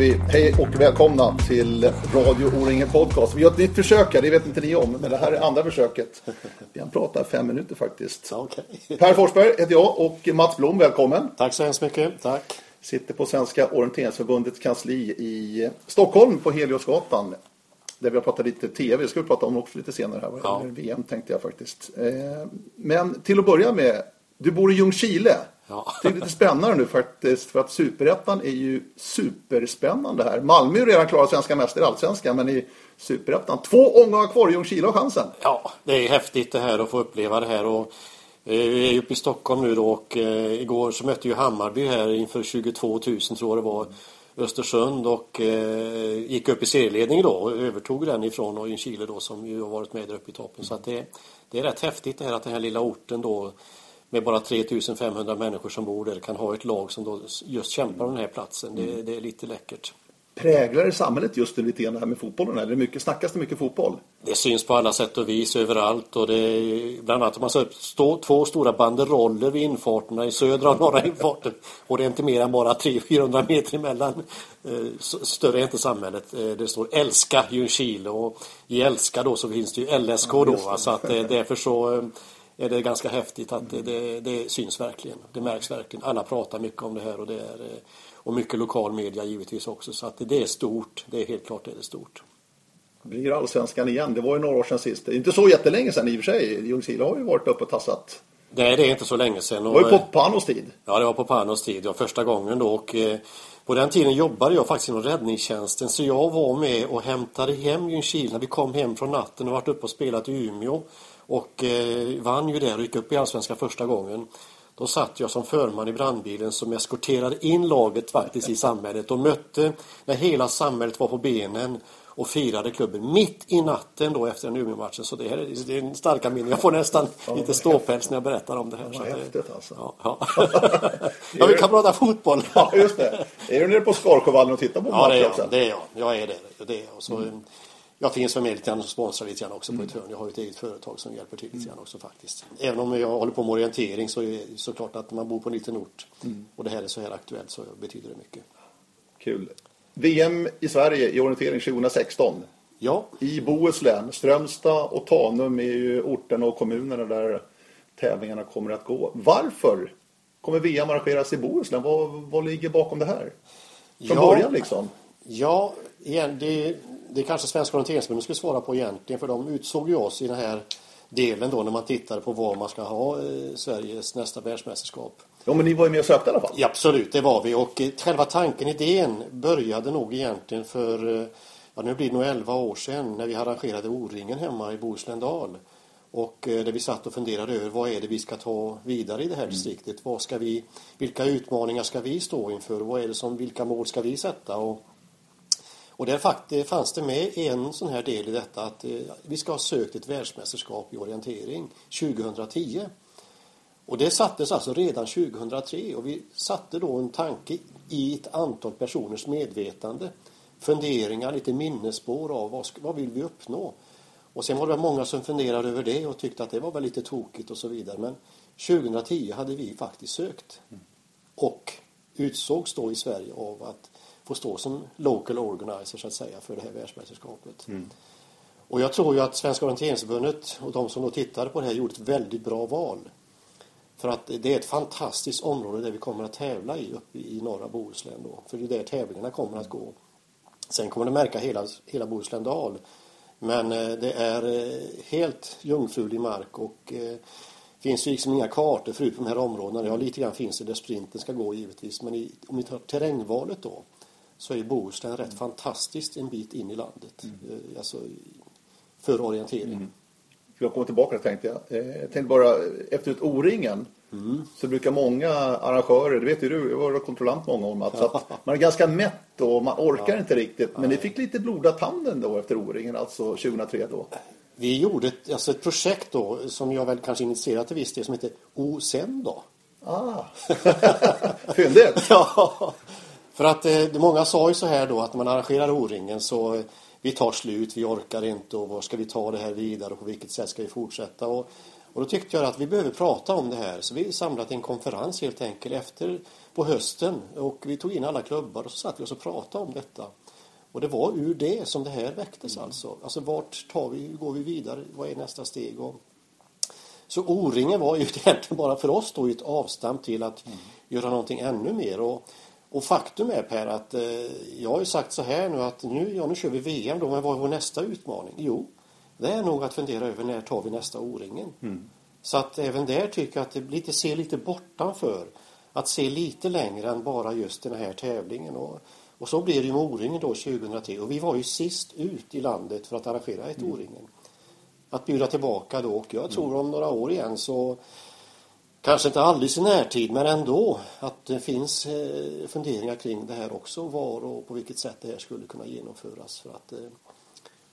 Vi hej och välkomna till Radio O-ringen Podcast. Vi har ett nytt försök här, det vet inte ni om, men det här är andra försöket. Vi har pratat fem minuter faktiskt. Okay. Per Forsberg heter jag och Mats Blom, välkommen. Tack så hemskt mycket. Tack. Sitter på Svenska Orienteringsförbundets kansli i Stockholm på Heliosgatan. Där vi har pratat lite tv, det ska vi prata om också lite senare här. Ja. VM tänkte jag faktiskt. Eh, men till att börja med, du bor i Ljungskile. Ja. Det är lite spännande nu faktiskt för att superettan är ju superspännande här. Malmö är redan klara svenska mästare i allsvenskan men i superettan, två omgångar kvar, Ljungskile har chansen. Ja, det är häftigt det här att få uppleva det här och eh, vi är uppe i Stockholm nu då och eh, igår så mötte ju Hammarby här inför 22 000 tror jag det var Östersund och eh, gick upp i serieledning då och övertog den ifrån Ljungskile då som ju har varit med där uppe i toppen. Så att det, det är rätt häftigt det här att den här lilla orten då med bara 3500 människor som bor där kan ha ett lag som då just kämpar om den här platsen. Det, mm. det är lite läckert. Präglar det samhället just nu lite grann det här med fotbollen? Eller mycket, snackas det mycket fotboll? Det syns på alla sätt och vis överallt och det bland annat man stå, två stora banderoller vid infarterna i södra och norra infarten och det är inte mer än bara 300-400 meter emellan. Eh, större är inte samhället. Eh, det står älska Ljungskile och i älska då så finns det ju LSK då va? så att eh, därför så är det ganska häftigt att det, det, det, syns verkligen. Det märks verkligen. Alla pratar mycket om det här och det är eh, och mycket lokal media givetvis också. Så att det är stort. Det är helt klart det är stort. Blir allsvenskan igen? Det var ju några år sedan sist. Det är inte så jättelänge sedan i och för sig. Ljungskile har ju varit uppe och tassat. Nej, det är inte så länge sedan. Det var ju på Panos tid. Ja, det var på Panos tid. Ja, första gången då. Och, eh, på den tiden jobbade jag faktiskt inom räddningstjänsten så jag var med och hämtade hem Ljungskile när vi kom hem från natten och varit uppe och spelat i Umeå. Och eh, vann ju där och gick upp i Allsvenskan första gången. Då satt jag som förman i brandbilen som eskorterade in laget faktiskt i samhället och mötte när hela samhället var på benen och firade klubben mitt i natten då efter en Umeå-matchen. Så det är, det är en starka minne. Jag får nästan ja, lite ståpäls när jag berättar om det här. Vad häftigt alltså. Ja, ja. ja, vi kan prata fotboll. ja, just det. Är du nere på Skarsjövallen och tittar på ja, matchen? Ja, det är jag. Jag är det. det är jag. Så, mm. Jag finns för mig lite grann och sponsrar lite grann också mm. på ett hörn. Jag har ett eget företag som hjälper till lite grann också faktiskt. Även om jag håller på med orientering så är det såklart att man bor på en liten ort mm. och det här är så här aktuellt så betyder det mycket. Kul. VM i Sverige i orientering 2016. Ja. I Bohuslän. Strömstad och Tanum är ju orterna och kommunerna där tävlingarna kommer att gå. Varför kommer VM arrangeras i Bohuslän? Vad, vad ligger bakom det här? Från ja, början liksom? Ja, igen, det, det kanske Svenska orienteringsförbundet skulle svara på egentligen för de utsåg ju oss i den här delen då när man tittade på var man ska ha eh, Sveriges nästa världsmästerskap. Ja men ni var ju med och sökte i alla fall. Ja, absolut, det var vi och eh, själva tanken, idén började nog egentligen för eh, ja, nu blir det nog 11 år sedan när vi arrangerade O-ringen hemma i Bohusländal. Och där vi satt och funderade över vad är det vi ska ta vidare i det här mm. distriktet. Vad ska vi, vilka utmaningar ska vi stå inför? Vad är det som, vilka mål ska vi sätta? Och och där faktiskt fanns det med en sån här del i detta att eh, vi ska ha sökt ett världsmästerskap i orientering 2010. Och det sattes alltså redan 2003 och vi satte då en tanke i ett antal personers medvetande. Funderingar, lite minnesspår av vad, vad vill vi uppnå? Och sen var det många som funderade över det och tyckte att det var väl lite tokigt och så vidare. Men 2010 hade vi faktiskt sökt. Och utsågs då i Sverige av att få stå som local organizer så att säga för det här världsmästerskapet. Mm. Och jag tror ju att Svenska orienteringsförbundet och de som då tittade på det här gjorde ett väldigt bra val. För att det är ett fantastiskt område där vi kommer att tävla i uppe i norra Bohuslän då. För det är där tävlingarna kommer att gå. Sen kommer det märka hela, hela Bohuslän dal. Men eh, det är eh, helt jungfrulig mark och eh, finns ju liksom inga kartor förut på de här områdena. Ja, lite grann finns det där sprinten ska gå givetvis. Men i, om vi tar terrängvalet då så är Bohuslän rätt fantastiskt en bit in i landet. Mm. Eh, alltså, för orientering. Mm. Jag kommer tillbaka tänkte jag. Eh, jag tänkte bara, efter ett O-ringen mm. så brukar många arrangörer, det vet ju du, jag var kontrollant många år Mats, ja. att man är ganska mätt och man orkar ja. inte riktigt. Men ni fick lite blodad tanden då efter O-ringen, alltså 2003 då. Vi gjorde ett, alltså ett projekt då som jag väl kanske initierat till viss del som heter O-sen då. Ah, fyndigt! ja, för att eh, många sa ju så här då att när man arrangerar O-ringen så eh, vi tar slut, vi orkar inte och var ska vi ta det här vidare och på vilket sätt ska vi fortsätta? Och, och då tyckte jag att vi behöver prata om det här så vi samlat en konferens helt enkelt efter på hösten och vi tog in alla klubbar och så satt vi oss och pratade om detta. Och det var ur det som det här väcktes alltså. Alltså vart tar vi, går vi vidare, vad är nästa steg? Och så O-ringen var ju egentligen bara för oss då ett avstamp till att mm. göra någonting ännu mer. Och, och faktum är Per att eh, jag har ju sagt så här nu att nu, ja, nu kör vi VM då, men vad är vår nästa utmaning? Jo, det är nog att fundera över när tar vi nästa O-ringen. Mm. Så att även där tycker jag att det lite, ser lite bortanför. Att se lite längre än bara just den här tävlingen. Och, och så blir det ju med O-ringen då 2003. Och vi var ju sist ut i landet för att arrangera ett mm. O-ringen. Att bjuda tillbaka då och jag tror om några år igen så Kanske inte alldeles i närtid men ändå att det finns eh, funderingar kring det här också. Var och på vilket sätt det här skulle kunna genomföras för att eh,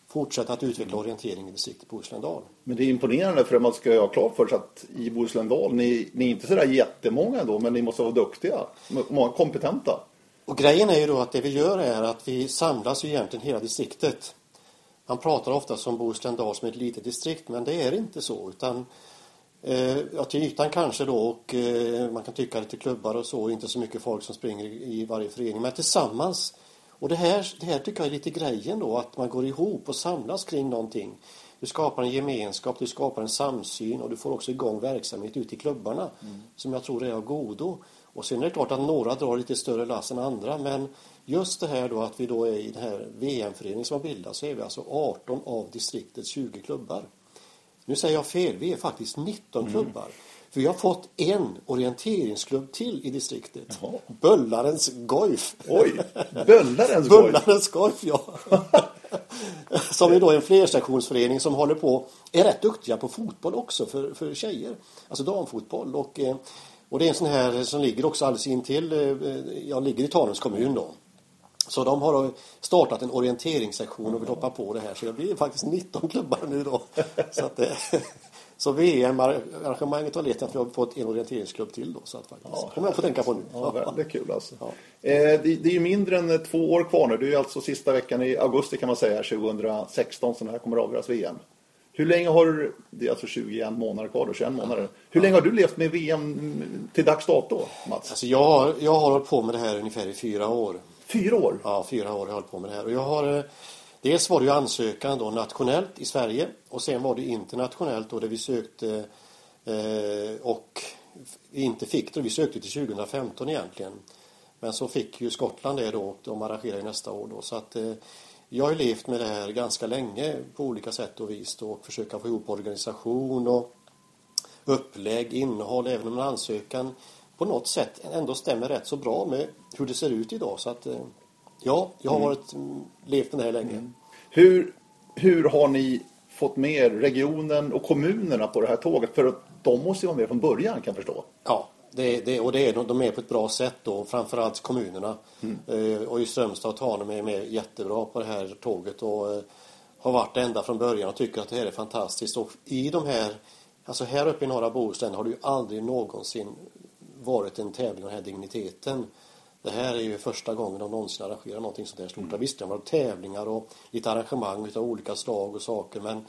fortsätta att utveckla orientering i distriktet Bohuslän-Dal. Men det är imponerande för man ska ha klart för sig att i Bohuslän-Dal, ni, ni är inte sådär jättemånga då men ni måste vara duktiga, många kompetenta. Och grejen är ju då att det vi gör är att vi samlas ju egentligen hela distriktet. Man pratar ofta som Bohuslän-Dal som ett litet distrikt men det är inte så utan ja, till ytan kanske då och eh, man kan tycka lite klubbar och så inte så mycket folk som springer i, i varje förening men tillsammans och det här, det här tycker jag är lite grejen då att man går ihop och samlas kring någonting. Du skapar en gemenskap, du skapar en samsyn och du får också igång verksamhet ute i klubbarna mm. som jag tror är av godo. Och sen är det klart att några drar lite större lass än andra men just det här då att vi då är i den här VM-föreningen som har bildats så är vi alltså 18 av distriktets 20 klubbar. Nu säger jag fel, vi är faktiskt 19 mm. klubbar. För vi har fått en orienteringsklubb till i distriktet. Jaha. Böllarens Goif. Oj, Böllarens Goif? Böllarens Goif, ja. som är då en flersektionsförening som håller på, är rätt duktiga på fotboll också för, för tjejer. Alltså damfotboll. Och, eh, och det är en sån här som ligger också alldeles intill, eh, jag ligger i Tanums kommun då. Så de har startat en orienteringssektion och vill hoppa på det här. Så det blir faktiskt 19 klubbar nu då. Så, att, så VM-arrangemanget har lett till att vi har fått en orienteringsklubb till då. Så att faktiskt, ja, kommer jag få tänka på nu. Ja, väldigt kul alltså. Ja. Eh, det, det, är ju mindre än två år kvar nu. Det är ju alltså sista veckan i augusti kan man säga 2016 som det här kommer att avgöras VM. Hur länge har du, det är alltså 21 månader kvar då, 21 månader. Hur länge har du levt med VM till dags dato, Mats? Alltså jag, jag har hållit på med det här ungefär i fyra år. Fyra år? Ja, fyra år har jag hållit på med det här. Och jag har, eh, dels var det ju ansökan då nationellt i Sverige och sen var det internationellt då där vi sökte eh, och inte fick det. Vi sökte till 2015 egentligen. Men så fick ju Skottland det då och de arrangerar nästa år då. Så att eh, jag har levt med det här ganska länge på olika sätt och vis då, och försöka få ihop organisation och upplägg, innehåll, även om en ansökan på något sätt ändå stämmer rätt så bra med hur det ser ut idag. Så att, eh, ja, jag har mm. varit, mm, levt med det här länge. Mm. Hur, hur har ni fått med regionen och kommunerna på det här tåget? För att de måste ju vara med från början kan jag förstå. Ja, det, det, och det är, de är på ett bra sätt då, framförallt kommunerna. Mm. Eh, och i Strömstad och Tanum är med jättebra på det här tåget och eh, har varit det ända från början och tycker att det här är fantastiskt. Och i de här, alltså här uppe i norra Bohuslän har det ju aldrig någonsin varit en tävling av den här digniteten. Det här är ju första gången de någonsin arrangerar någonting sånt här stort. Mm. Visst, det har varit tävlingar och lite arrangemang av olika slag och saker men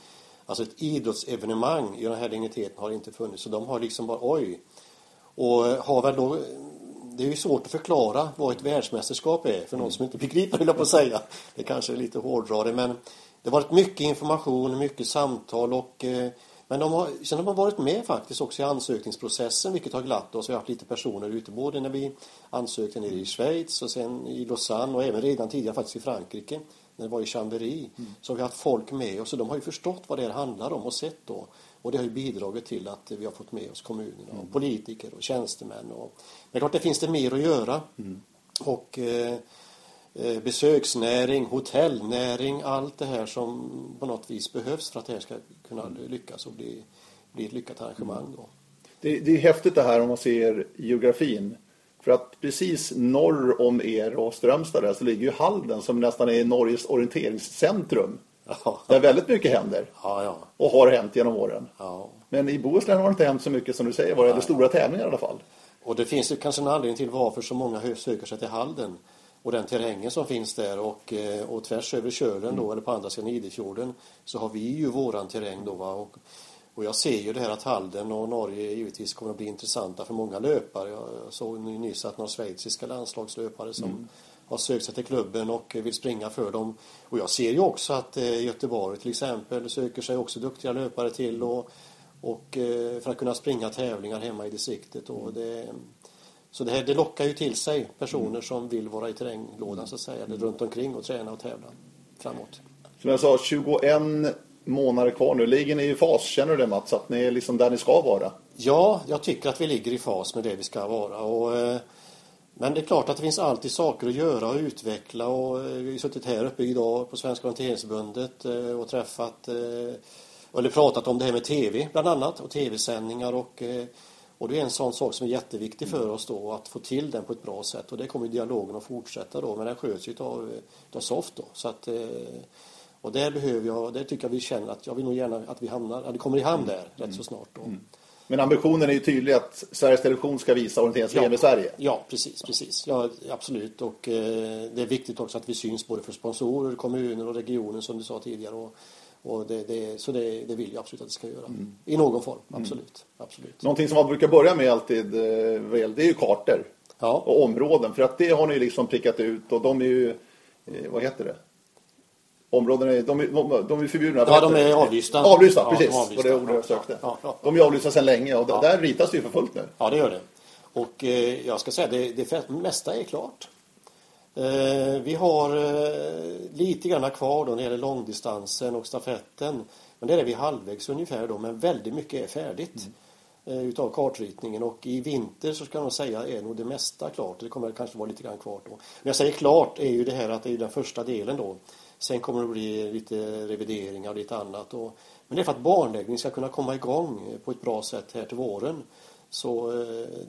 alltså ett idrottsevenemang i den här digniteten har inte funnits. Så de har liksom bara, oj. Och har väl då det är ju svårt att förklara vad ett världsmästerskap är för någon som inte begriper, vill jag på säga. Det kanske är lite hårdraget, men det har varit mycket information, mycket samtal och eh, men de har, sen har man varit med faktiskt också i ansökningsprocessen vilket har glatt oss. Vi har haft lite personer ute både när vi ansökte nere i Schweiz och sen i Lausanne och även redan tidigare faktiskt i Frankrike när det var i Chambéry. Mm. Så har vi haft folk med oss och de har ju förstått vad det här handlar om och sett då. Och det har ju bidragit till att vi har fått med oss kommunerna och mm. politiker och tjänstemän. Och, men klart det finns det mer att göra. Mm. Och eh, Eh, besöksnäring, hotellnäring, allt det här som på något vis behövs för att det här ska kunna lyckas och bli, bli ett lyckat arrangemang. Då. Det, det är häftigt det här om man ser geografin. För att precis norr om er och Strömstad där så ligger ju Halden som nästan är Norges orienteringscentrum. Ja. Där väldigt mycket händer. Ja, ja. Och har hänt genom åren. Men i Bohuslän har det inte hänt så mycket som du säger, vad det stora tävlingar i alla fall. Och det finns ju kanske en anledning till varför så många söker sig till Halden och den terrängen som finns där och, eh, och tvärs över Kölen då, mm. eller på andra sidan Idefjorden så har vi ju våran terräng då va? Och, Och jag ser ju det här att Halden och Norge givetvis kommer att bli intressanta för många löpare. Jag såg nyss att några schweiziska landslagslöpare som mm. har sökt sig till klubben och vill springa för dem. Och jag ser ju också att eh, Göteborg till exempel söker sig också duktiga löpare till och, och eh, för att kunna springa tävlingar hemma i distriktet. Och det, så det, här, det lockar ju till sig personer som vill vara i terränglådan så att säga, eller runt omkring och träna och tävla framåt. Som jag sa, 21 månader kvar nu. Ligger ni i fas? Känner du det Mats? Att ni är liksom där ni ska vara? Ja, jag tycker att vi ligger i fas med det vi ska vara. Och, eh, men det är klart att det finns alltid saker att göra och utveckla. Och, eh, vi har suttit här uppe idag på Svenska Orienteringsförbundet eh, och träffat eller pratat om det här med TV bland annat och tv-sändningar och och det är en sån sak som är jätteviktig för oss då att få till den på ett bra sätt och det kommer dialogen att fortsätta då men den sköts ju av, av Soft då så att och där behöver jag, där tycker jag vi känner att jag vill nog gärna att vi hamnar, att vi kommer i hamn där mm. rätt så snart då. Mm. Men ambitionen är ju tydlig att Sveriges Television ska visa orienteringsvm ja. i Sverige. Ja, precis, precis. Ja, absolut. Och eh, det är viktigt också att vi syns både för sponsorer, kommuner och regionen som du sa tidigare. Och, och det, det, så det, det, vill jag absolut att det ska göra. Mm. I någon form, mm. absolut. Mm. absolut. Någonting som man brukar börja med alltid, eh, det är ju kartor. Ja. Och områden. För att det har ni liksom prickat ut och de är ju, eh, vad heter det? områdena är, de, de, de är förbjudna. Ja, de är avlysta. Avlysta, ja, precis. Avlysta. Det var det ordet jag sökte. Ja, de är avlysta sedan länge och där ritas det ju för fullt nu. Ja, det gör det. Och eh, jag ska säga, det, det mesta är klart. Eh, vi har eh, lite grann kvar då när det gäller långdistansen och stafetten. Men där är vi halvvägs ungefär då, men väldigt mycket är färdigt. Mm. Eh, utav kartritningen och i vinter så ska jag nog säga är nog det mesta klart. Det kommer kanske vara lite grann kvar då. Men jag säger klart är ju det här att det är den första delen då Sen kommer det bli lite revideringar och lite annat. Och, men det är för att barnläggning ska kunna komma igång på ett bra sätt här till våren. Så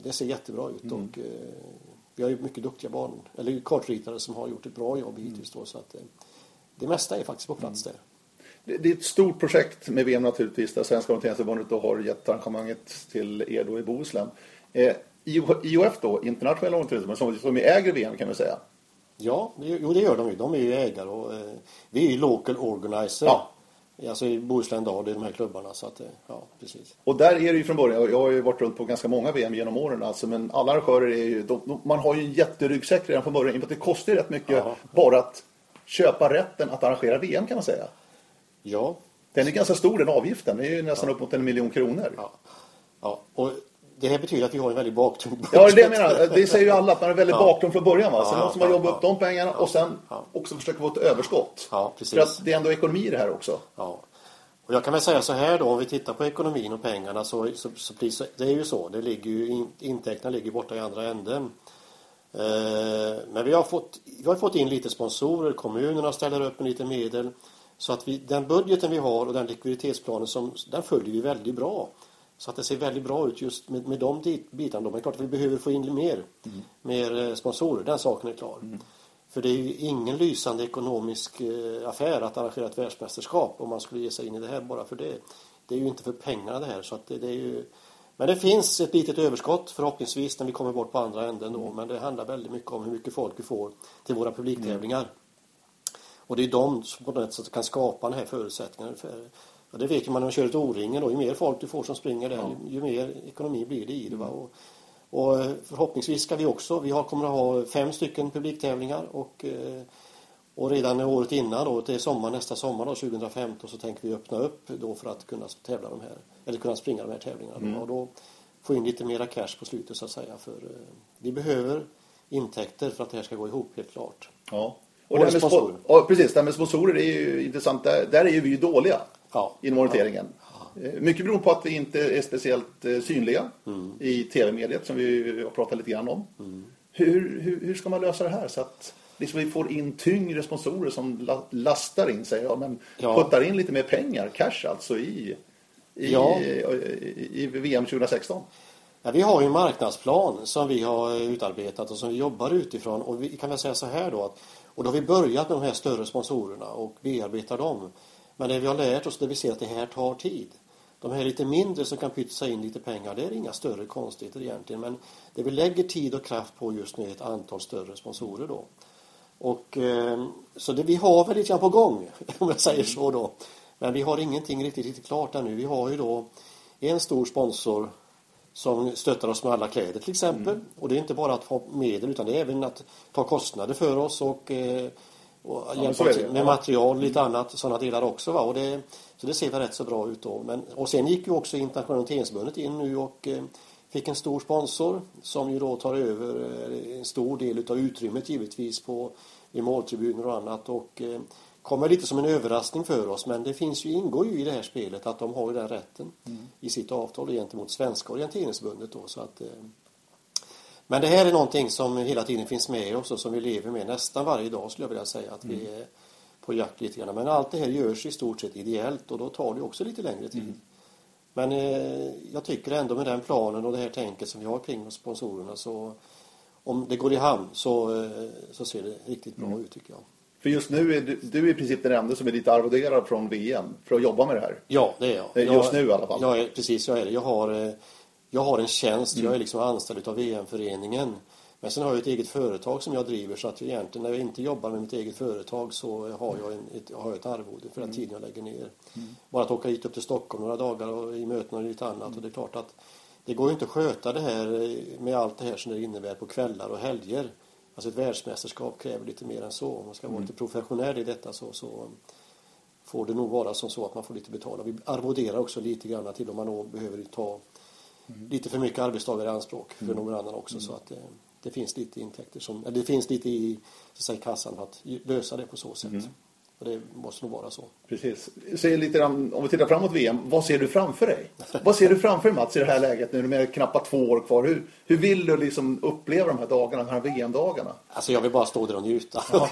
det ser jättebra ut. Mm. Och, vi har ju mycket duktiga barn, eller kartritare som har gjort ett bra jobb hittills. Då, så att, eh, det mesta är faktiskt på plats mm. där. Det är ett stort projekt med VM naturligtvis där Svenska Orienteringsförbundet har gett arrangemanget till er då i Bohuslän. Eh, IOF då, Internationella Orienteringsförbundet, som, som äger VM kan vi säga. Ja, jo, det gör de ju. De är ju ägare och eh, vi är ju local organizer. Ja. Alltså i Bohuslän Dal, i de här klubbarna. Så att, eh, ja, precis. Och där är det ju från början, jag har ju varit runt på ganska många VM genom åren alltså, men alla arrangörer är ju, de, man har ju en jätteryggsäck redan från början. det kostar ju rätt mycket Aha. bara att köpa rätten att arrangera VM kan man säga. Ja. Den är ganska stor den avgiften, det är ju nästan ja. upp mot en miljon kronor. Ja. ja, och det här betyder att vi har en väldigt baktung budget. Ja, det jag menar. Det säger ju alla att man är väldigt ja. baktung från början. Va? Sen ja, måste man jobba ja, upp de pengarna och sen också försöka få ett överskott. Ja, precis. För att det är ändå ekonomi i det här också. Ja. Och jag kan väl säga så här då, om vi tittar på ekonomin och pengarna så, så, så, så det är ju så. Det ligger ju, in, intäkterna ligger borta i andra änden. Eh, men vi har, fått, vi har fått in lite sponsorer, kommunerna ställer upp med lite medel. Så att vi, den budgeten vi har och den likviditetsplanen som, den följer vi väldigt bra. Så att det ser väldigt bra ut just med, med de bitarna. Men det är klart att vi behöver få in mer, mm. mer eh, sponsorer. Den saken är klar. Mm. För det är ju ingen lysande ekonomisk eh, affär att arrangera ett världsmästerskap om man skulle ge sig in i det här bara för det. Det är ju inte för pengarna det här. Så att det, det är ju... Men det finns ett litet överskott förhoppningsvis när vi kommer bort på andra änden då. Men det handlar väldigt mycket om hur mycket folk vi får till våra publiktävlingar. Mm. Och det är de som på något sätt kan skapa den här förutsättningen. Ja, det vet man när man kör ett O-ringen då. Ju mer folk du får som springer där, ja. ju, ju, mer ekonomi blir det i det. Va? Och, och eh, förhoppningsvis ska vi också, vi har, kommer att ha fem stycken publiktävlingar och, eh, och redan året innan då, till sommar, nästa sommar då, 2015 så tänker vi öppna upp då för att kunna tävla de här, eller kunna springa de här tävlingarna. Mm. Och då få in lite mera cash på slutet så att säga. För eh, vi behöver intäkter för att det här ska gå ihop helt klart. Ja. Och, och det med sponsorer. Ja, precis, det med sponsorer är ju intressant. Där, där är ju vi dåliga ja. i moniteringen. Ja. Eh, mycket beror på att vi inte är speciellt eh, synliga mm. i tv-mediet som vi har pratat lite grann om. Mm. Hur, hur, hur, ska man lösa det här så att liksom vi får in tyngre sponsorer som lastar in sig, ja, men ja. puttar in lite mer pengar, cash alltså i, i, ja. i, i VM 2016? Ja, vi har ju en marknadsplan som vi har utarbetat och som vi jobbar utifrån och vi kan väl säga så här då att och då har vi börjat med de här större sponsorerna och bearbetar dem. Men det vi har lärt oss, det vi ser att det här tar tid. De här lite mindre som kan pytsa in lite pengar, det är inga större konstigheter egentligen. Men det vi lägger tid och kraft på just nu är ett antal större sponsorer då. Och, eh, så det, vi har väl lite grann på gång, om jag säger så då. Men vi har ingenting riktigt, riktigt klart ännu. Vi har ju då en stor sponsor som stöttar oss med alla kläder till exempel. Mm. Och det är inte bara att få medel utan det är även att ta kostnader för oss och, eh, och ja, hjälpa till med material och lite annat, sådana delar också. Va? Och det, så det ser väl rätt så bra ut då. Men, och sen gick ju också Internationella Orienteringsförbundet in nu och eh, fick en stor sponsor som ju då tar över eh, en stor del av utrymmet givetvis på i måltribuner och annat. Och, eh, kommer lite som en överraskning för oss men det finns ju, ingår ju i det här spelet att de har ju den rätten mm. i sitt avtal gentemot Svenska orienteringsförbundet då så att eh, men det här är någonting som hela tiden finns med oss och som vi lever med nästan varje dag skulle jag vilja säga att mm. vi är på jakt lite grann. Men allt det här görs i stort sett ideellt och då tar det också lite längre tid. Mm. Men eh, jag tycker ändå med den planen och det här tänket som vi har kring sponsorerna så om det går i hamn så, eh, så ser det riktigt bra mm. ut tycker jag. För just nu är du, du är i princip den enda som är lite arvoderad från VM för att jobba med det här. Ja, det är jag. Eh, just jag, nu i alla fall. Är, precis, jag är det. Jag har, eh, jag har en tjänst, mm. jag är liksom anställd av VM-föreningen. Men sen har jag ett eget företag som jag driver så att egentligen när jag inte jobbar med mitt eget företag så har jag, en, ett, har jag ett arvode för den mm. tiden jag lägger ner. Mm. Bara att åka hit upp till Stockholm några dagar och i möten och lite annat. Mm. Och det är klart att det går ju inte att sköta det här med allt det här som det innebär på kvällar och helger. Alltså ett världsmästerskap kräver lite mer än så. Om man ska vara mm. lite professionell i detta så, så får det nog vara som så att man får lite betala. Vi arvoderar också lite grann till om man behöver ta mm. Lite för mycket arbetsdagar i anspråk för mm. någon annan också. Mm. Så att det, eh, det, finns lite intäkter som, det finns lite i, så säga, kassan för att lösa det på så sätt. Mm. Och det måste nog vara så. Precis. Säg lite om vi tittar framåt VM, vad ser du framför dig? vad ser du framför dig Mats i det här läget nu med knappt två år kvar? Hur, hur vill du liksom uppleva de här dagarna, de här VM-dagarna? Alltså jag vill bara stå där och njuta. Ja.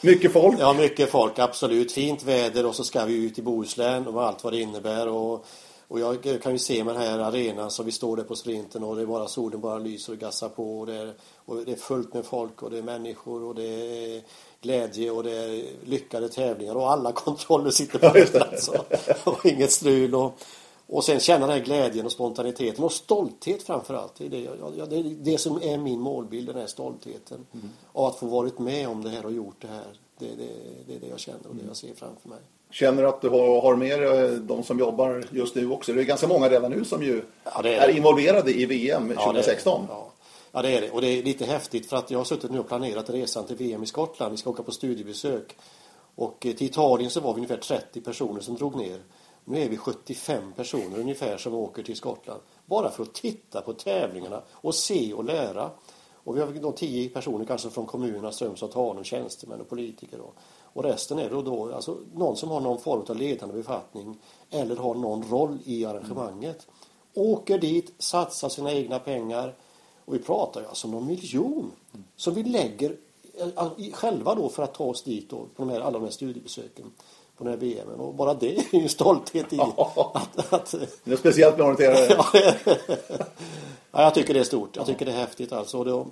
Mycket folk? Ja, mycket folk, absolut. Fint väder och så ska vi ut i Bohuslän och allt vad det innebär. Och, och jag kan ju se med den här arenan så vi står där på sprinten och det är bara solen bara lyser och gassar på och det är, och det är fullt med folk och det är människor och det är glädje och det är lyckade tävlingar och alla kontroller sitter på rätt plats och, och inget strul och, och sen känna den här glädjen och spontaniteten och stolthet framförallt. Det är det, jag, det, är det som är min målbild, den här stoltheten. Mm. Och att få varit med om det här och gjort det här. Det, det, det är det jag känner och det jag ser framför mig. Känner du att du har, har med dig de som jobbar just nu också? Det är ganska många redan nu som ju ja, är, är, involverade i VM 2016. Ja, Ja, det är det. Och det är lite häftigt för att jag har suttit nu och planerat resan till VM i Skottland. Vi ska åka på studiebesök. Och eh, till Italien så var vi ungefär 30 personer som drog ner. Nu är vi 75 personer ungefär som åker till Skottland. Bara för att titta på tävlingarna och se och lära. Och vi har då 10 personer kanske från kommunerna, Strömstad, Tanum, tjänstemän och politiker. Då. Och resten är då, då alltså, någon som har någon form av ledande befattning eller har någon roll i arrangemanget. Åker dit, satsar sina egna pengar och vi pratar ju alltså om någon miljon som vi lägger eh, själva då för att ta oss dit då, på de här, alla de här studiebesöken på den här VMen. Och bara det är ju en stolthet i att... att det är speciellt med orienterare. ja, jag tycker det är stort. Jag tycker det är häftigt alltså. Och det,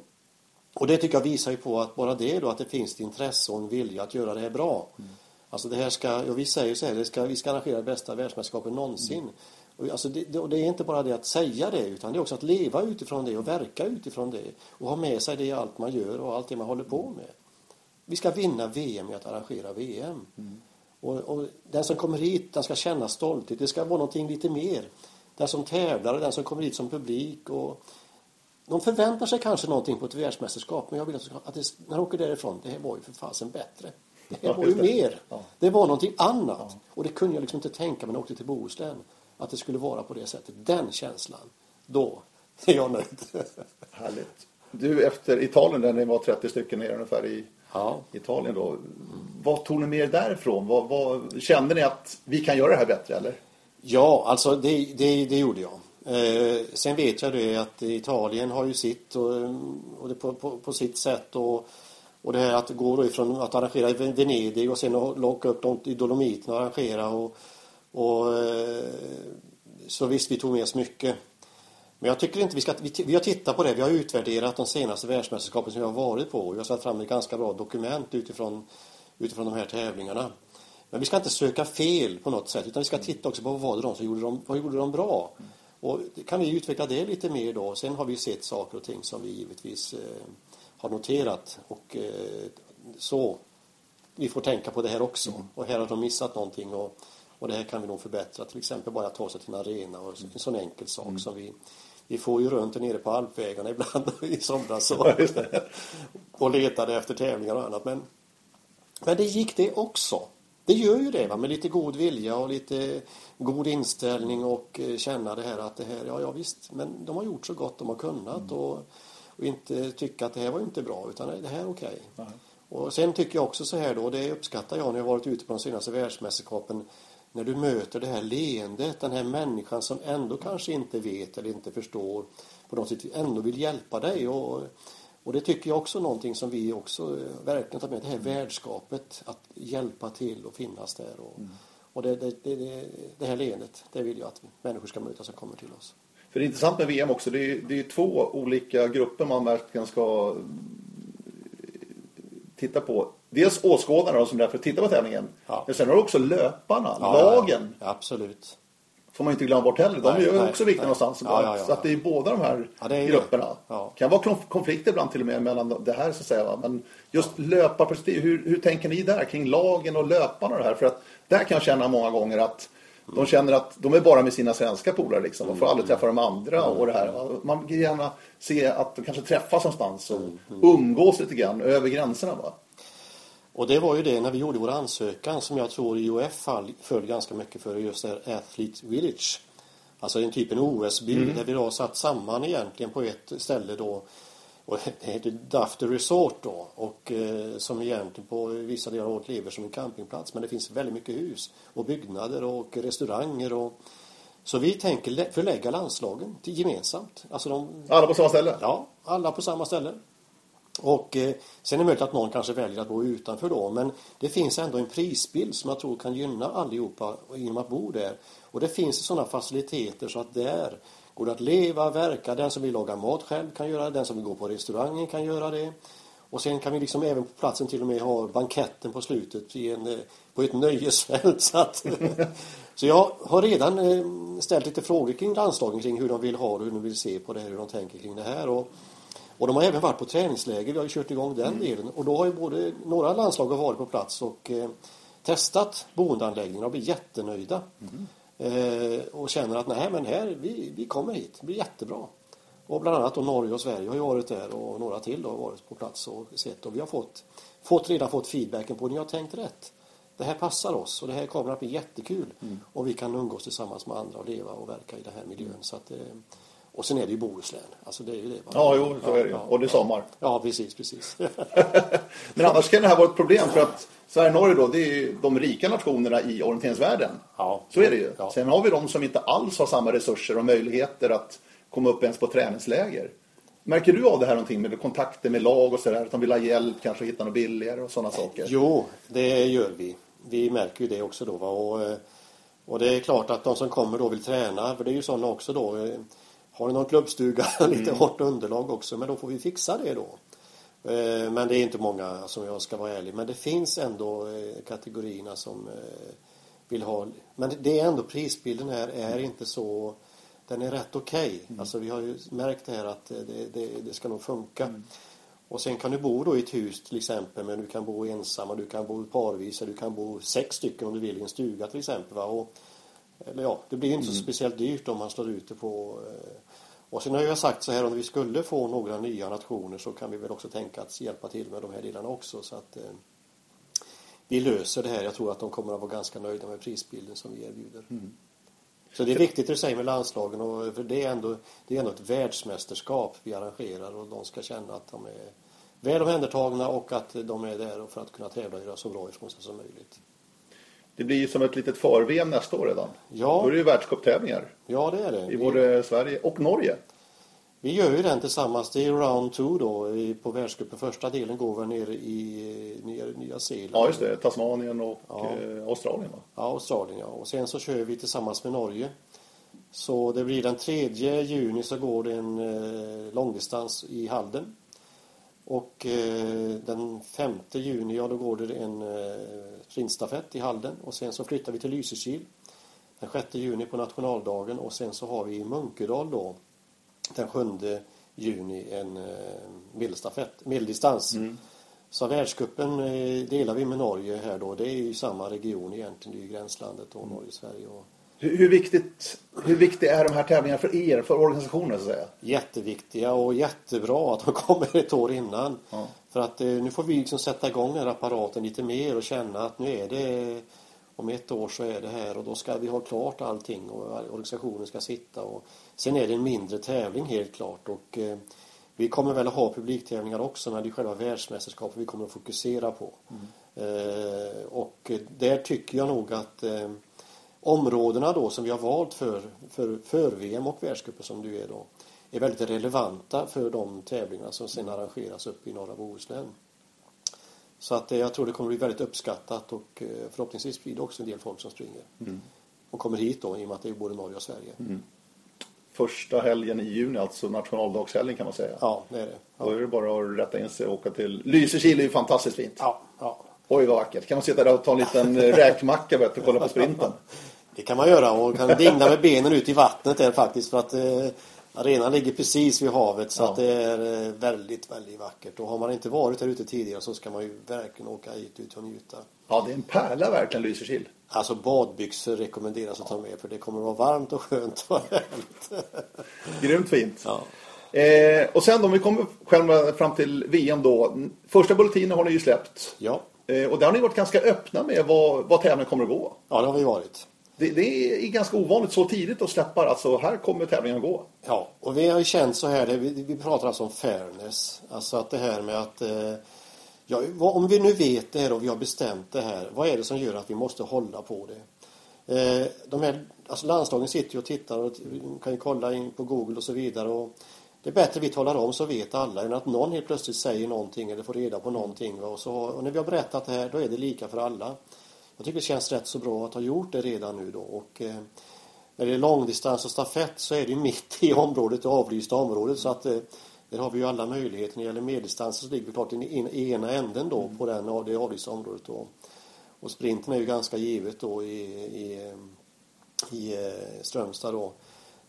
och det tycker jag visar ju på att bara det då att det finns ett intresse och en vilja att göra det här bra. Mm. Alltså det här ska, och vi säger så här, det ska, vi ska arrangera det bästa världsmästerskapet någonsin. Mm. Alltså det, det, är inte bara det att säga det utan det är också att leva utifrån det och verka utifrån det och ha med sig det i allt man gör och allt det man håller på med. Vi ska vinna VM i att arrangera VM. Mm. Och, och, den som kommer hit, den ska känna stolthet. Det ska vara någonting lite mer. Den som tävlar och den som kommer hit som publik. Och de förväntar sig kanske någonting på ett världsmästerskap men jag vill att det, när de åker därifrån, det här var ju för fasen bättre. Det här var ju mer. Det var någonting annat. Och det kunde jag liksom inte tänka mig när jag åkte till Bohuslän att det skulle vara på det sättet. Den känslan, då är jag nöjd. Härligt. Du, efter Italien där ni var 30 stycken ner ungefär i ja. Italien då. Vad tog ni med er därifrån? Vad, vad, kände ni att vi kan göra det här bättre eller? Ja, alltså det, det, det gjorde jag. Eh, sen vet jag det att Italien har ju sitt och, och det på, på, på, sitt sätt och, och det här att gå då ifrån att arrangera i Venedig och sen locka upp dem i Dolomiten och arrangera och och, eh, så visst, vi tog med oss mycket. Men jag tycker inte vi ska... Vi, vi har tittat på det. Vi har utvärderat de senaste världsmästerskapen som vi har varit på. Vi har satt fram ett ganska bra dokument utifrån, utifrån de här tävlingarna. Men vi ska inte söka fel på något sätt. Utan vi ska titta också på vad var det de som gjorde de, vad gjorde de bra. Och kan vi utveckla det lite mer då. Sen har vi sett saker och ting som vi givetvis eh, har noterat. Och eh, så. Vi får tänka på det här också. Och här har de missat någonting. Och Och det här kan vi nog förbättra. Till exempel bara ta sig till en arena och en sån enkel sak mm. som vi vi får ju runt nere på alpvägarna ibland i somras och, och letade efter tävlingar och annat. Men, men det gick det också. Det gör ju det va? med lite god vilja och lite god inställning och eh, känna det här att det här, ja, ja visst, men de har gjort så gott de har kunnat mm. och, och, inte tycka att det här var inte bra utan det här är okej. Okay. Och sen tycker jag också så här då, det uppskattar jag när jag varit ute på de senaste världsmästerskapen när du möter det här leendet, den här människan som ändå kanske inte vet eller inte förstår på något sätt ändå vill hjälpa dig och, och det tycker jag också är någonting som vi också verkligen tar med, det här värdskapet att hjälpa till och finnas där och, mm. och det, det, det, det, här leendet, det vill jag att människor ska möta som kommer till oss. För det är intressant med VM också, det är, det är två olika grupper man verkligen ska titta på dels åskådarna som är där för att titta på tävlingen. Ja. Men sen har du också löparna, ja, lagen. Ja, absolut. Får man inte glömma bort heller. De nej, är ju också viktiga någonstans. Så att det är båda de här grupperna. Det kan vara konflikter ibland till och med mellan det här så att säga. Men just ja. löparperspektiv, hur, hur tänker ni där kring lagen och löparna och det här? För att där kan jag känna många gånger att de känner att de är bara med sina svenska polare liksom. De får aldrig träffa de andra och det här. Man vill gärna se att de kanske träffas någonstans och mm, mm. umgås lite grann över gränserna va. Och det var ju det när vi gjorde vår ansökan som jag tror IOF föll ganska mycket för just det här Athlete Village. Alltså en typ en OS-by mm. där vi då satt samman egentligen på ett ställe då och det heter Dafter Resort då och eh, som egentligen på vissa delar av året lever som en campingplats men det finns väldigt mycket hus och byggnader och restauranger och så vi tänker förlägga landslagen till gemensamt. Alltså de, alla på samma ställe? Ja, alla på samma ställe. Och eh, sen är det möjligt att någon kanske väljer att bo utanför då men det finns ändå en prisbild som jag tror kan gynna allihopa genom att bo där. Och det finns sådana faciliteter så att där går det att leva, verka. Den som vill laga mat själv kan göra det. Den som vill gå på restaurangen kan göra det. Och sen kan vi liksom även på platsen till och med ha banketten på slutet i en, eh, på ett nöjesfält. Så, att, så jag har redan eh, ställt lite frågor kring landslagen kring hur de vill ha det, hur de vill se på det här, hur de tänker kring det här. Och, och de har även varit på träningsläger, vi har ju kört igång den mm. delen. Och då har ju både några landslag har varit på plats och eh, testat boendeanläggningen och blivit jättenöjda. Mm. Eh, och känner att nej men här, vi, vi kommer hit, det blir jättebra. Och bland annat då Norge och Sverige har ju varit där och några till har varit på plats och sett och vi har fått, fått redan fått feedbacken på ni har tänkt rätt. Det här passar oss och det här kommer att bli jättekul mm. och vi kan umgås tillsammans med andra och leva och verka i den här miljön. Så att, eh, och sen är det ju Bohuslän. Alltså det är ju det. Ja, jo, så är det ju. Ja, och det är sommar. Ja, precis, precis. Men annars kan det här vara ett problem för att Sverige och Norge då, det är ju de rika nationerna i orienteringsvärlden. Ja. Så är det ju. Ja. Sen har vi de som inte alls har samma resurser och möjligheter att komma upp ens på träningsläger. Märker du av det här någonting med kontakter med lag och sådär? Att de vill ha hjälp, kanske hitta något billigare och sådana saker? Jo, det gör vi. Vi märker ju det också då. Va? Och, eh, och det är klart att de som kommer då vill träna, för det är ju sådana också då har du någon klubbstuga, lite mm. hårt underlag också, men då får vi fixa det då. Eh, men det är inte många som jag ska vara ärlig. Men det finns ändå eh, kategorierna som eh, vill ha. Men det är ändå prisbilden här är inte så. Den är rätt okej. Okay. Mm. Alltså vi har ju märkt det här att det, det, det ska nog funka. Mm. Och sen kan du bo då i ett hus till exempel men du kan bo ensam och du kan bo parvis du kan bo sex stycken om du vill i en stuga till exempel. Va? Och, eller ja, det blir inte mm. så speciellt dyrt om man slår ut det på och sen har jag sagt så här om vi skulle få några nya nationer så kan vi väl också tänka att hjälpa till med de här delarna också så att eh, vi löser det här. Jag tror att de kommer att vara ganska nöjda med prisbilden som vi erbjuder. Mm. Så det är viktigt det du säger med landslagen och för det är, ändå, det är ändå ett världsmästerskap vi arrangerar och de ska känna att de är väl omhändertagna och att de är där för att kunna tävla och göra så bra ifrån sig som möjligt. Det blir som ett litet för-VM nästa år redan. Ja. Då är det ju världscuptävlingar. Ja, det är det. I både vi... Sverige och Norge. Vi gör ju den tillsammans. Det är round two då på världscupen. Första delen går väl ner i Nya, Nya Zeeland. Ja, just det. Tasmanien och ja. eh, Australien va? Ja, Australien ja. Och sen så kör vi tillsammans med Norge. Så det blir den 3 juni så går det en eh, långdistans i Halden. Och eh, den 5 juni, ja då går det en eh, sprintstafett i Halden. Och sen så flyttar vi till Lysekil den 6 juni på nationaldagen. Och sen så har vi i Munkedal då den 7 juni en eh, medelstafett, medeldistans. Mm. Så världscupen eh, delar vi med Norge här då. Det är ju samma region egentligen, det är ju gränslandet då, Norge-Sverige. Och... Hur, viktigt, hur viktiga är de här tävlingarna för er, för organisationen så att säga? Jätteviktiga och jättebra att de kommer ett år innan. Ja. För att eh, nu får vi liksom sätta igång den här apparaten lite mer och känna att nu är det om ett år så är det här och då ska vi ha klart allting och organisationen ska sitta och sen är det en mindre tävling helt klart och eh, vi kommer väl att ha publiktävlingar också men det är själva världsmästerskapet vi kommer att fokusera på. Mm. Eh, och där tycker jag nog att områdena då som vi har valt för, för, för VM och världscupen som du är då är väldigt relevanta för de tävlingar som sen arrangeras uppe i norra Bohuslän. Så att eh, jag tror det kommer bli väldigt uppskattat och eh, förhoppningsvis blir det också en del folk som springer. Mm. Och kommer hit då i och med att det är både Norge och Sverige. Mm. Första helgen i juni, alltså nationaldagshelgen kan man säga. Ja, det är det. Ja. Då är det bara att rätta in sig och åka till Lysekil, det är ju fantastiskt fint. Ja, ja. Oj vad vackert. Kan man sitta där och ta en liten eh, räkmacka vet, och kolla på sprinten? Det kan man göra och kan dingla med benen ut i vattnet där faktiskt för att eh, Arenan ligger precis vid havet så ja. att det är eh, väldigt, väldigt vackert. Och har man inte varit där ute tidigare så ska man ju verkligen åka hit ut och njuta. Ja, det är en pärla verkligen Lysekil. Alltså badbyxor rekommenderas att ta med för det kommer att vara varmt och skönt och Grymt fint. Ja. Eh, och sen om vi kommer själva fram till VM då. Första bulletinen har ni ju släppt. Ja. Eh, och där har ni varit ganska öppna med vad, vad tävlingen kommer att gå. Ja, det har vi varit det, det, är ganska ovanligt så tidigt att släppa alltså här kommer tävlingen att gå. Ja, och vi har ju känt så här, vi, vi pratar alltså om fairness. Alltså att det här med att eh, ja, om vi nu vet det här och vi har bestämt det här, vad är det som gör att vi måste hålla på det? Eh, de här, alltså landslagen sitter ju och tittar och kan ju kolla in på Google och så vidare. Och det är bättre vi talar om så vet alla än att någon helt plötsligt säger någonting eller får reda på någonting. Och, så, och när vi har berättat det här då är det lika för alla. Jag tycker det känns rätt så bra att ha gjort det redan nu då. Och, eh, när det är långdistans och stafett så är det mitt i området, det avlysta området. Så att eh, där har vi ju alla möjligheter. När det gäller medeldistansen så ligger vi klart i, i ena änden då på den, det avlysta området. Då. Och sprinten är ju ganska givet då i, i, eh, i eh, Strömstad då.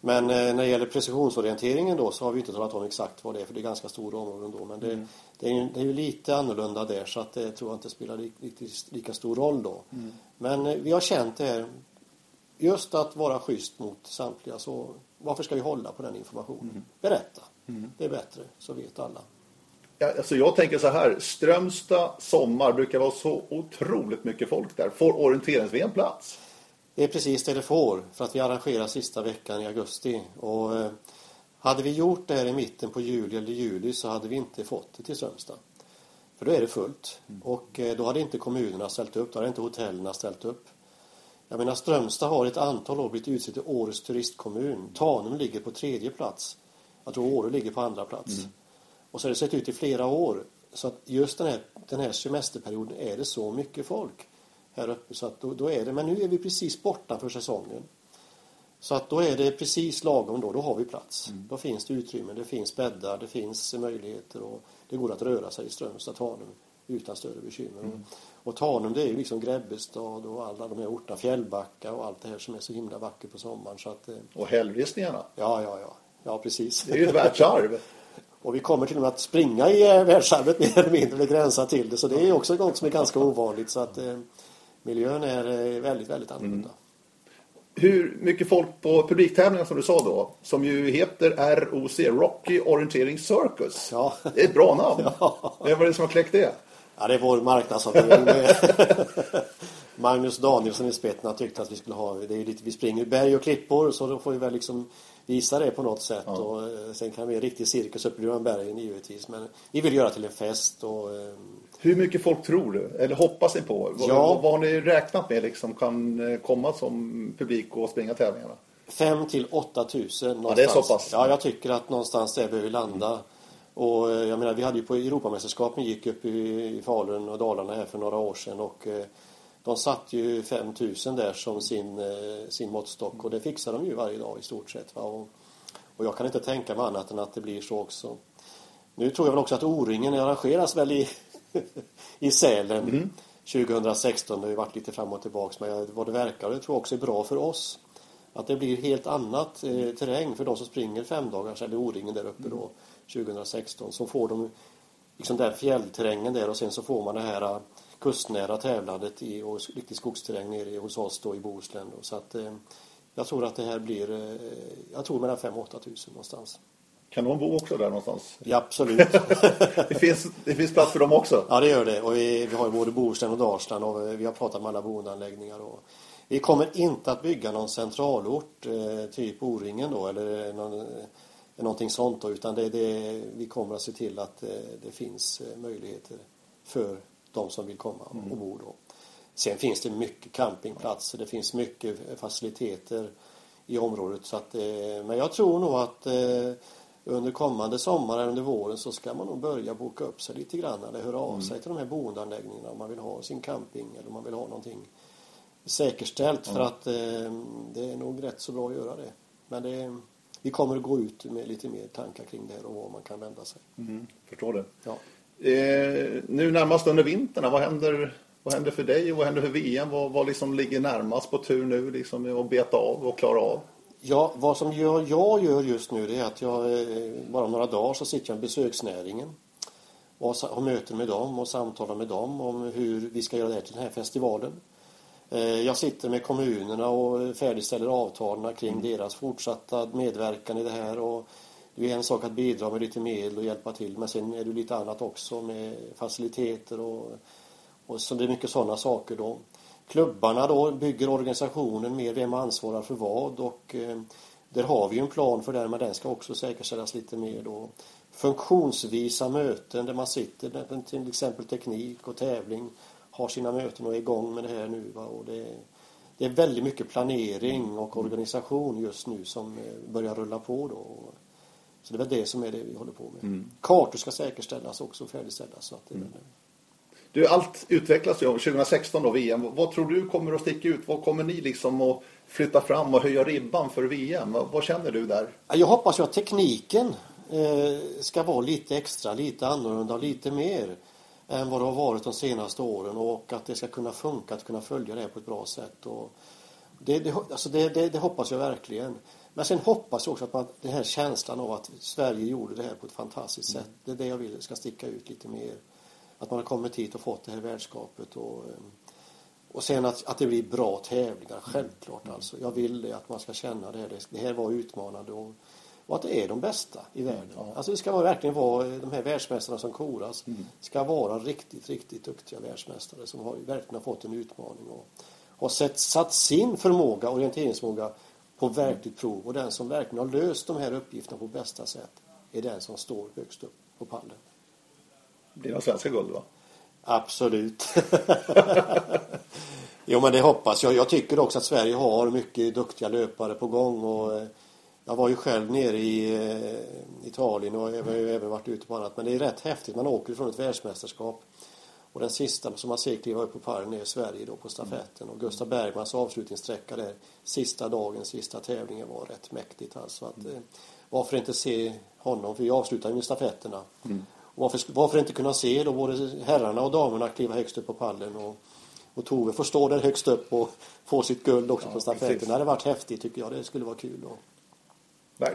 Men eh, när det gäller precisionsorienteringen då så har vi inte talat om exakt vad det är för det är ganska stora områden då. Men det, mm. det, är, ju, det är ju lite annorlunda där så att det tror jag inte spelar riktigt lika stor roll då. Mm. Men eh, vi har känt det här just att vara schysst mot samtliga så varför ska vi hålla på den informationen? Mm. Berätta. Mm. Det är bättre så vet alla. Ja, alltså jag tänker så här, Strömstad sommar brukar vara så otroligt mycket folk där. Får orienterings plats? Det är precis det det får för att vi arrangerar sista veckan i augusti. Och eh, hade vi gjort det här i mitten på juli eller juli så hade vi inte fått det till Strömstad. För då är det fullt. Mm. Och eh, då hade inte kommunerna ställt upp, då hade inte hotellerna ställt upp. Jag menar Strömstad har ett antal år blivit utsedd till årets turistkommun. Tanum ligger på tredje plats. Jag tror Åre ligger på andra plats. Mm. Och så har det sett ut i flera år. Så att just den här, den här semesterperioden är det så mycket folk här uppe. Så att då, då, är det, men nu är vi precis borta för säsongen. Så att då är det precis lagom då, då har vi plats. Mm. Då finns det utrymme, det finns bäddar, det finns möjligheter och det går att röra sig i Strömstad, Tanum utan större bekymmer. Mm. Och Tanum det är ju liksom Grebbestad och alla de här orterna, Fjällbacka och allt det här som är så himla vackert på sommaren. Så att, eh, och hällristningarna. Ja, ja, ja. Ja, precis. Det är ju ett världsarv. och vi kommer till och med att springa i eh, världsarvet mer eller mindre, eller gränsa till det. Så det är också något som är ganska ovanligt. Så att, eh, miljön är eh, väldigt, väldigt annorlunda. Mm. Hur mycket folk på publiktävlingen som du sa då, som ju heter ROC, Rocky Orienteering Circus. Ja. Det är ett bra namn. Ja. Vem var det som har kläckt det? Ja, det är vår marknadsavdelning. Magnus Danielsson i spetsen tyckte att vi skulle ha, det är lite, vi springer berg och klippor så då får vi väl liksom visa det på något sätt. Ja. Och, eh, sen kan vi en riktig cirkus uppe bland bergen givetvis. Men vi vill göra till en fest och eh, hur mycket folk tror du? Eller hoppas ni på? Ja. Vad, vad har ni räknat med liksom kan eh, komma som publik och springa tävlingarna? 5 till 8 tusen Ja, det är så pass. Ja, jag tycker att någonstans där behöver vi landa. Mm. Och jag menar, vi hade ju på Europamästerskapen gick upp i Falun och Dalarna här för några år sedan och de satt ju 5000 där som sin, sin måttstock och det fixar de ju varje dag i stort sett. Va? Och, och jag kan inte tänka mig annat än att det blir så också. Nu tror jag väl också att O-ringen arrangeras väl i i Sälen mm. 2016. Det har ju varit lite fram och tillbaks men vad det verkar och det tror jag också är bra för oss. Att det blir helt annat eh, terräng för de som springer fem dagars eller O-ringen där uppe då 2016 så får de liksom där fjällterrängen där och sen så får man det här kustnära tävlandet i och riktig skogsterräng nere hos oss då i Bohuslän. Då. Så att eh, jag tror att det här blir, eh, jag tror mellan 5 8 tusen någonstans. Kan de bo också där någonstans? Ja, absolut. det, finns, det finns plats för dem också? Ja, det gör det. Och vi, vi har ju både Bohuslän och Dalsland och vi har pratat med alla boendeanläggningar. Och vi kommer inte att bygga någon centralort, eh, typ O-ringen då, eller någon, eh, någonting sånt då, utan det, det, vi kommer att se till att det finns möjligheter för de som vill komma och mm. bo då. Sen finns det mycket campingplatser, det finns mycket faciliteter i området. Så att, eh, men jag tror nog att eh, under kommande sommar under våren så ska man nog börja boka upp sig lite grann eller höra av mm. sig till de här boendeanläggningarna om man vill ha sin camping eller om man vill ha någonting säkerställt för att eh, det är nog rätt så bra att göra det. Men det, vi kommer att gå ut med lite mer tankar kring det här och var man kan vända sig. Mm, förstår det. Ja. Eh, nu närmast under vintern, vad händer, vad händer för dig och vad händer för VM? Vad, vad liksom ligger närmast på tur nu liksom, att beta av och klara av? Ja, vad som jag, jag gör just nu det är att jag eh, bara några dagar så sitter jag med besöksnäringen och har möten med dem och samtalar med dem om hur vi ska göra det här till den här festivalen. Eh, jag sitter med kommunerna och färdigställer avtalen kring mm. deras fortsatta medverkan i det här och det är en sak att bidra med lite medel och hjälpa till men sen är det lite annat också med faciliteter och, och så det är mycket sådana saker då. Klubbarna då bygger organisationen med vem ansvarar för vad och eh, där har vi en plan för det men den ska också säkerställas lite mer då. Funktionsvisa möten där man sitter, med till exempel teknik och tävling har sina möten och är igång med det här nu. Va? Och det, det är väldigt mycket planering och organisation just nu som eh, börjar rulla på då. Så det är väl det som är det vi håller på med. Mm. Kartor ska säkerställas också och färdigställas. Så att det mm. Du, allt utvecklas ju. 2016 då, VM. Vad tror du kommer att sticka ut? Vad kommer ni liksom att flytta fram och höja ribban för VM? Vad, vad känner du där? Jag hoppas ju att tekniken eh, ska vara lite extra, lite annorlunda och lite mer än vad det har varit de senaste åren och att det ska kunna funka, att kunna följa det på ett bra sätt. Och det, det, alltså det, det, det hoppas jag verkligen. Men sen hoppas jag också att man, den här känslan av att Sverige gjorde det här på ett fantastiskt sätt. Det är det jag vill ska sticka ut lite mer. Att man har kommit hit och fått det här värdskapet. Och, eh, och sen att, att det blir bra tävlingar, självklart alltså. Jag vill att man ska känna det här. Det här var utmanande och, och att det är de bästa i världen. Ja. Alltså det ska verkligen vara de här världsmästarna som koras. Mm. Ska vara riktigt, riktigt duktiga världsmästare som har, verkligen har fått en utmaning och har sett, satt sin förmåga, orienteringsförmåga på verkligt prov och den som verkligen har löst de här uppgifterna på bästa sätt är den som står högst upp på pallen. Det svenska guld va? Absolut. jo men det hoppas jag. Jag tycker också att Sverige har mycket duktiga löpare på gång och eh, jag var ju själv nere i eh, Italien och jag har ju även varit ute på annat men det är rätt häftigt. Man åker från ett världsmästerskap och den sista som man ser kliva upp på pallen är Sverige då på stafetten. Och Gustav Bergmans avslutningssträcka där sista dagen, sista tävlingen var rätt mäktigt alltså. Att, eh, varför inte se honom, för vi avslutar ju med stafetterna. Mm. Och varför, varför inte kunna se då både herrarna och damerna kliva högst upp på pallen och, och Tove får stå där högst upp och få sitt guld också ja, på stafetten. Det hade varit häftigt tycker jag, det skulle vara kul. Och...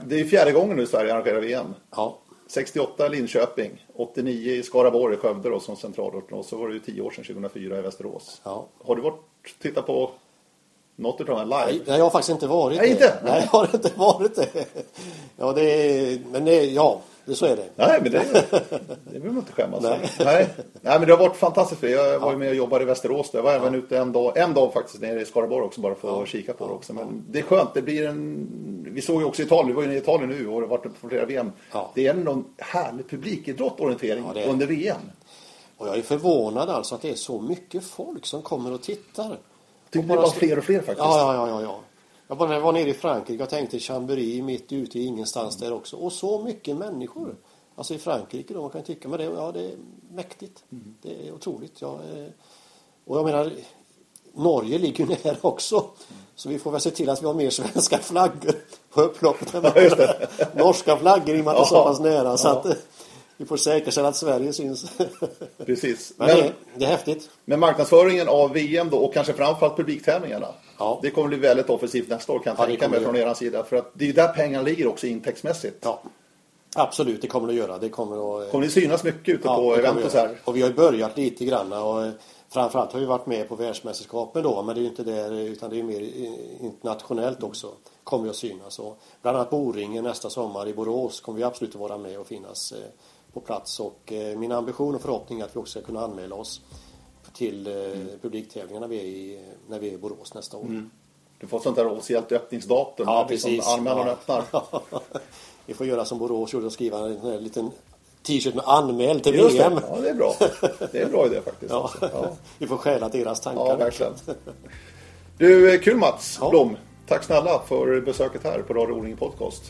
Det är fjärde gången nu Sverige arrangerar VM. Ja. 68 Linköping, 89 i Skaraborg, Skövde då, som centralort och så var det ju 10 år sedan 2004 i Västerås. Ja. Har du varit tittat på något av dem live? Nej, jag har faktiskt inte varit Nej, det. Inte? Nej, jag har inte varit det. Ja, det är, men det, ja, det, så är det. Nej, men det, det behöver man inte skämmas Nej. Nej. Nej, men det har varit fantastiskt. Jag var ju med och jobbade i Västerås. Jag var även ja. ute en dag, en dag faktiskt nere i Skaraborg också bara för att ja. kika på det också. Men det är skönt. Det blir en... Vi såg ju också Italien. Vi var ju i Italien nu och har varit på flera VM. Ja. Det är ändå en härlig publikidrott orientering ja, under VM. Och jag är förvånad alltså att det är så mycket folk som kommer och tittar. Tycker det var fler och fler faktiskt. Ja, ja, ja, ja. Jag bara var nere i Frankrike och tänkte Chambéry mitt ute i ingenstans där också. Och så mycket människor. Alltså i Frankrike då, man kan tycka, men det, ja, det är mäktigt. Mm. Det är otroligt. Ja, eh, och jag menar, Norge ligger ju nära också. Mm. Så vi får väl se till att vi har mer svenska flaggor på upploppet än norska flaggor i och med att det är så pass nära. Så att, vi får säkerställa att Sverige syns. Precis. Men, men det, det, är häftigt. Men marknadsföringen av VM då och kanske framförallt publiktävlingarna. Ja. Det kommer bli väldigt offensivt nästa år kan jag ja, tänka mig från er sida. För att det är där pengarna ligger också intäktsmässigt. Ja. Absolut, det kommer det att göra. Det kommer att... Kommer ni synas mycket ute på det event kommer och vi så göra. här? Och vi har börjat lite grann och eh, framförallt har vi varit med på världsmästerskapen då men det är ju inte där utan det är mer internationellt också. Kommer vi att synas och bland annat på O-ringen nästa sommar i Borås kommer vi absolut att vara med och finnas eh, på plats och eh, min ambition och förhoppning är att vi också ska kunna anmäla oss till eh, publiktävlingarna vi är i, när vi är i Borås nästa år. Du får sånt där officiellt öppningsdatum. Ja, när liksom precis. Anmälan Ja. öppnar. vi får göra som Borås gjorde och skriva en här liten t-shirt med anmäl till Just det. VM. Ja, det är bra. Det är en bra idé faktiskt. Ja. Ja. vi får stjäla deras tankar. ja, verkligen. Du, eh, kul Mats Ja. Blom. Tack snälla för besöket här på Radio O-ring Podcast.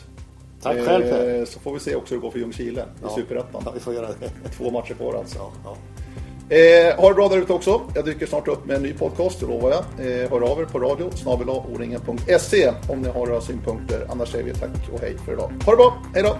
Tack själv Per. Eh, Så får vi se också hur det går för Ljungskile i Superettan. Ja, vi får göra det. Två matcher kvar alltså. Ja, ja. Eh, ha det bra där ute också. Jag dyker snart upp med en ny podcast, det lovar jag. Eh, hör av er på radio om ni har några synpunkter. Annars säger vi tack och hej för idag. Ha det bra, hej då!